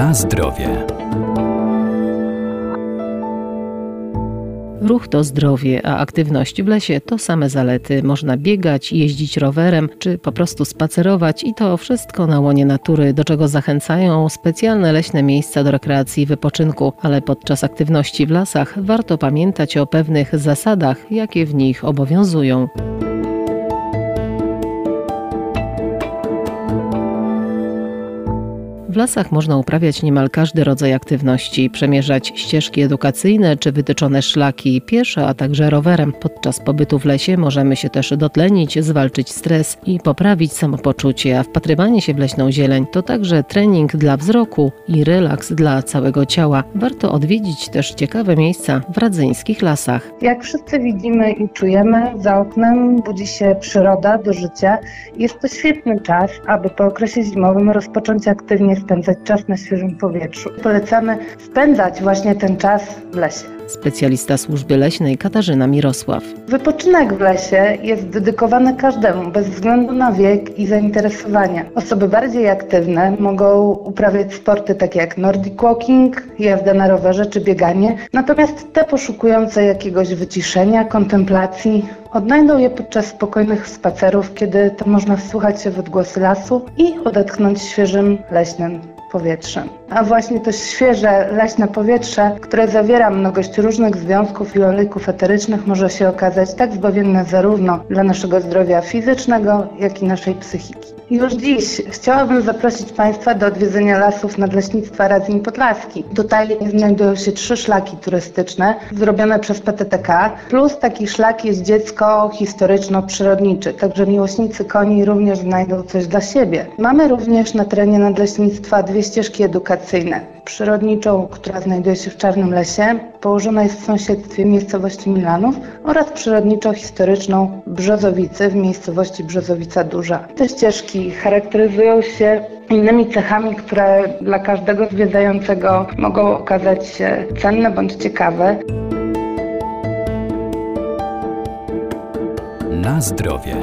Na zdrowie. Ruch to zdrowie, a aktywność w lesie to same zalety. Można biegać, jeździć rowerem, czy po prostu spacerować i to wszystko na łonie natury, do czego zachęcają specjalne leśne miejsca do rekreacji i wypoczynku. Ale podczas aktywności w lasach warto pamiętać o pewnych zasadach, jakie w nich obowiązują. W lasach można uprawiać niemal każdy rodzaj aktywności, przemierzać ścieżki edukacyjne czy wytyczone szlaki piesze, a także rowerem. Podczas pobytu w lesie możemy się też dotlenić, zwalczyć stres i poprawić samopoczucie, a wpatrywanie się w leśną zieleń to także trening dla wzroku i relaks dla całego ciała. Warto odwiedzić też ciekawe miejsca w radzyńskich lasach. Jak wszyscy widzimy i czujemy, za oknem budzi się przyroda do życia. Jest to świetny czas, aby po okresie zimowym rozpocząć aktywnie spędzać czas na świeżym powietrzu. Polecamy spędzać właśnie ten czas w lesie. Specjalista służby leśnej Katarzyna Mirosław. Wypoczynek w lesie jest dedykowany każdemu, bez względu na wiek i zainteresowania. Osoby bardziej aktywne mogą uprawiać sporty takie jak nordic walking, jazda na rowerze czy bieganie, natomiast te poszukujące jakiegoś wyciszenia, kontemplacji, odnajdą je podczas spokojnych spacerów, kiedy to można wsłuchać się w odgłosy lasu i odetchnąć świeżym leśnym powietrzem. A właśnie to świeże, leśne powietrze, które zawiera mnogość różnych związków i olejków eterycznych, może się okazać tak zbawienne zarówno dla naszego zdrowia fizycznego, jak i naszej psychiki. Już dziś chciałabym zaprosić Państwa do odwiedzenia lasów Nadleśnictwa Radzin Podlaski. Tutaj znajdują się trzy szlaki turystyczne zrobione przez PTTK, plus taki szlak jest dziecko historyczno-przyrodniczy, także miłośnicy koni również znajdą coś dla siebie. Mamy również na terenie Nadleśnictwa dwie ścieżki edukacyjne. Przyrodniczą, która znajduje się w Czarnym Lesie, położona jest w sąsiedztwie miejscowości Milanów oraz przyrodniczo-historyczną Brzozowicy w miejscowości Brzozowica Duża. Te ścieżki charakteryzują się innymi cechami, które dla każdego zwiedzającego mogą okazać się cenne bądź ciekawe. Na zdrowie.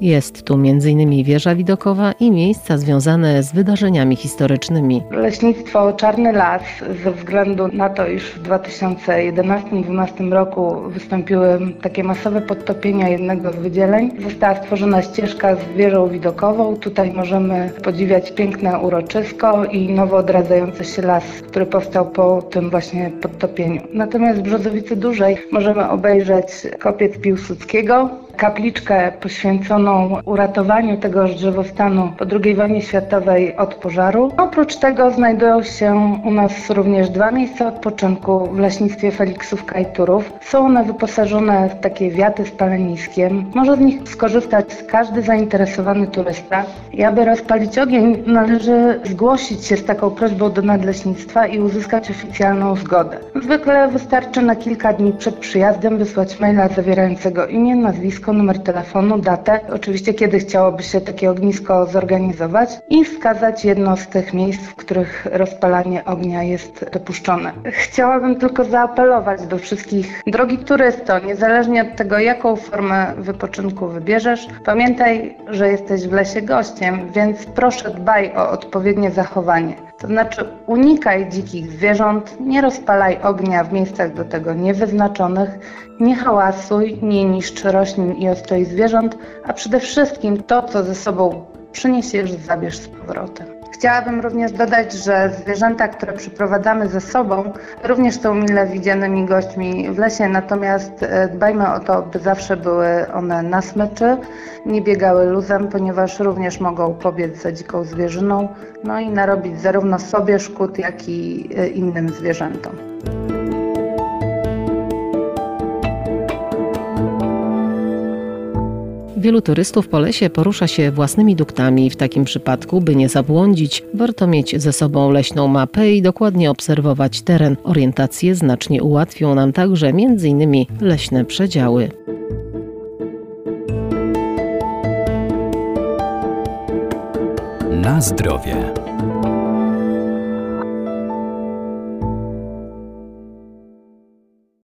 Jest tu m.in. wieża widokowa i miejsca związane z wydarzeniami historycznymi. Leśnictwo Czarny Las, ze względu na to, iż w 2011-2012 roku wystąpiły takie masowe podtopienia jednego z wydzieleń, została stworzona ścieżka z wieżą widokową. Tutaj możemy podziwiać piękne uroczysko i nowo odradzający się las, który powstał po tym właśnie podtopieniu. Natomiast w Brzozowicy Dużej możemy obejrzeć kopiec Piłsudskiego, kapliczkę poświęconą uratowaniu tegoż drzewostanu po II wojnie światowej od pożaru. Oprócz tego znajdują się u nas również dwa miejsca odpoczynku w leśnictwie Feliksówka i Turów. Są one wyposażone w takie wiaty z paleniskiem. Może z nich skorzystać każdy zainteresowany turysta. I aby rozpalić ogień, należy zgłosić się z taką prośbą do nadleśnictwa i uzyskać oficjalną zgodę. Zwykle wystarczy na kilka dni przed przyjazdem wysłać maila zawierającego imię, nazwisko, nazwisko, numer telefonu, datę, oczywiście kiedy chciałoby się takie ognisko zorganizować i wskazać jedno z tych miejsc, w których rozpalanie ognia jest dopuszczone. Chciałabym tylko zaapelować do wszystkich, drogi turysto, niezależnie od tego, jaką formę wypoczynku wybierzesz, pamiętaj, że jesteś w lesie gościem, więc proszę dbaj o odpowiednie zachowanie. To znaczy unikaj dzikich zwierząt, nie rozpalaj ognia w miejscach do tego niewyznaczonych, nie hałasuj, nie niszcz roślin i ostroi zwierząt, a przede wszystkim to, co ze sobą przyniesiesz, zabierz z powrotem. Chciałabym również dodać, że zwierzęta, które przyprowadzamy ze sobą, również są mile widzianymi gośćmi w lesie, natomiast e, dbajmy o to, by zawsze były one na smyczy, nie biegały luzem, ponieważ również mogą pobiec za dziką zwierzyną, no i narobić zarówno sobie szkód, jak i e, innym zwierzętom. Wielu turystów po lesie porusza się własnymi duktami. W takim przypadku, by nie zabłądzić, warto mieć ze sobą leśną mapę i dokładnie obserwować teren. Orientację znacznie ułatwią nam także m.in. leśne przedziały. Na zdrowie.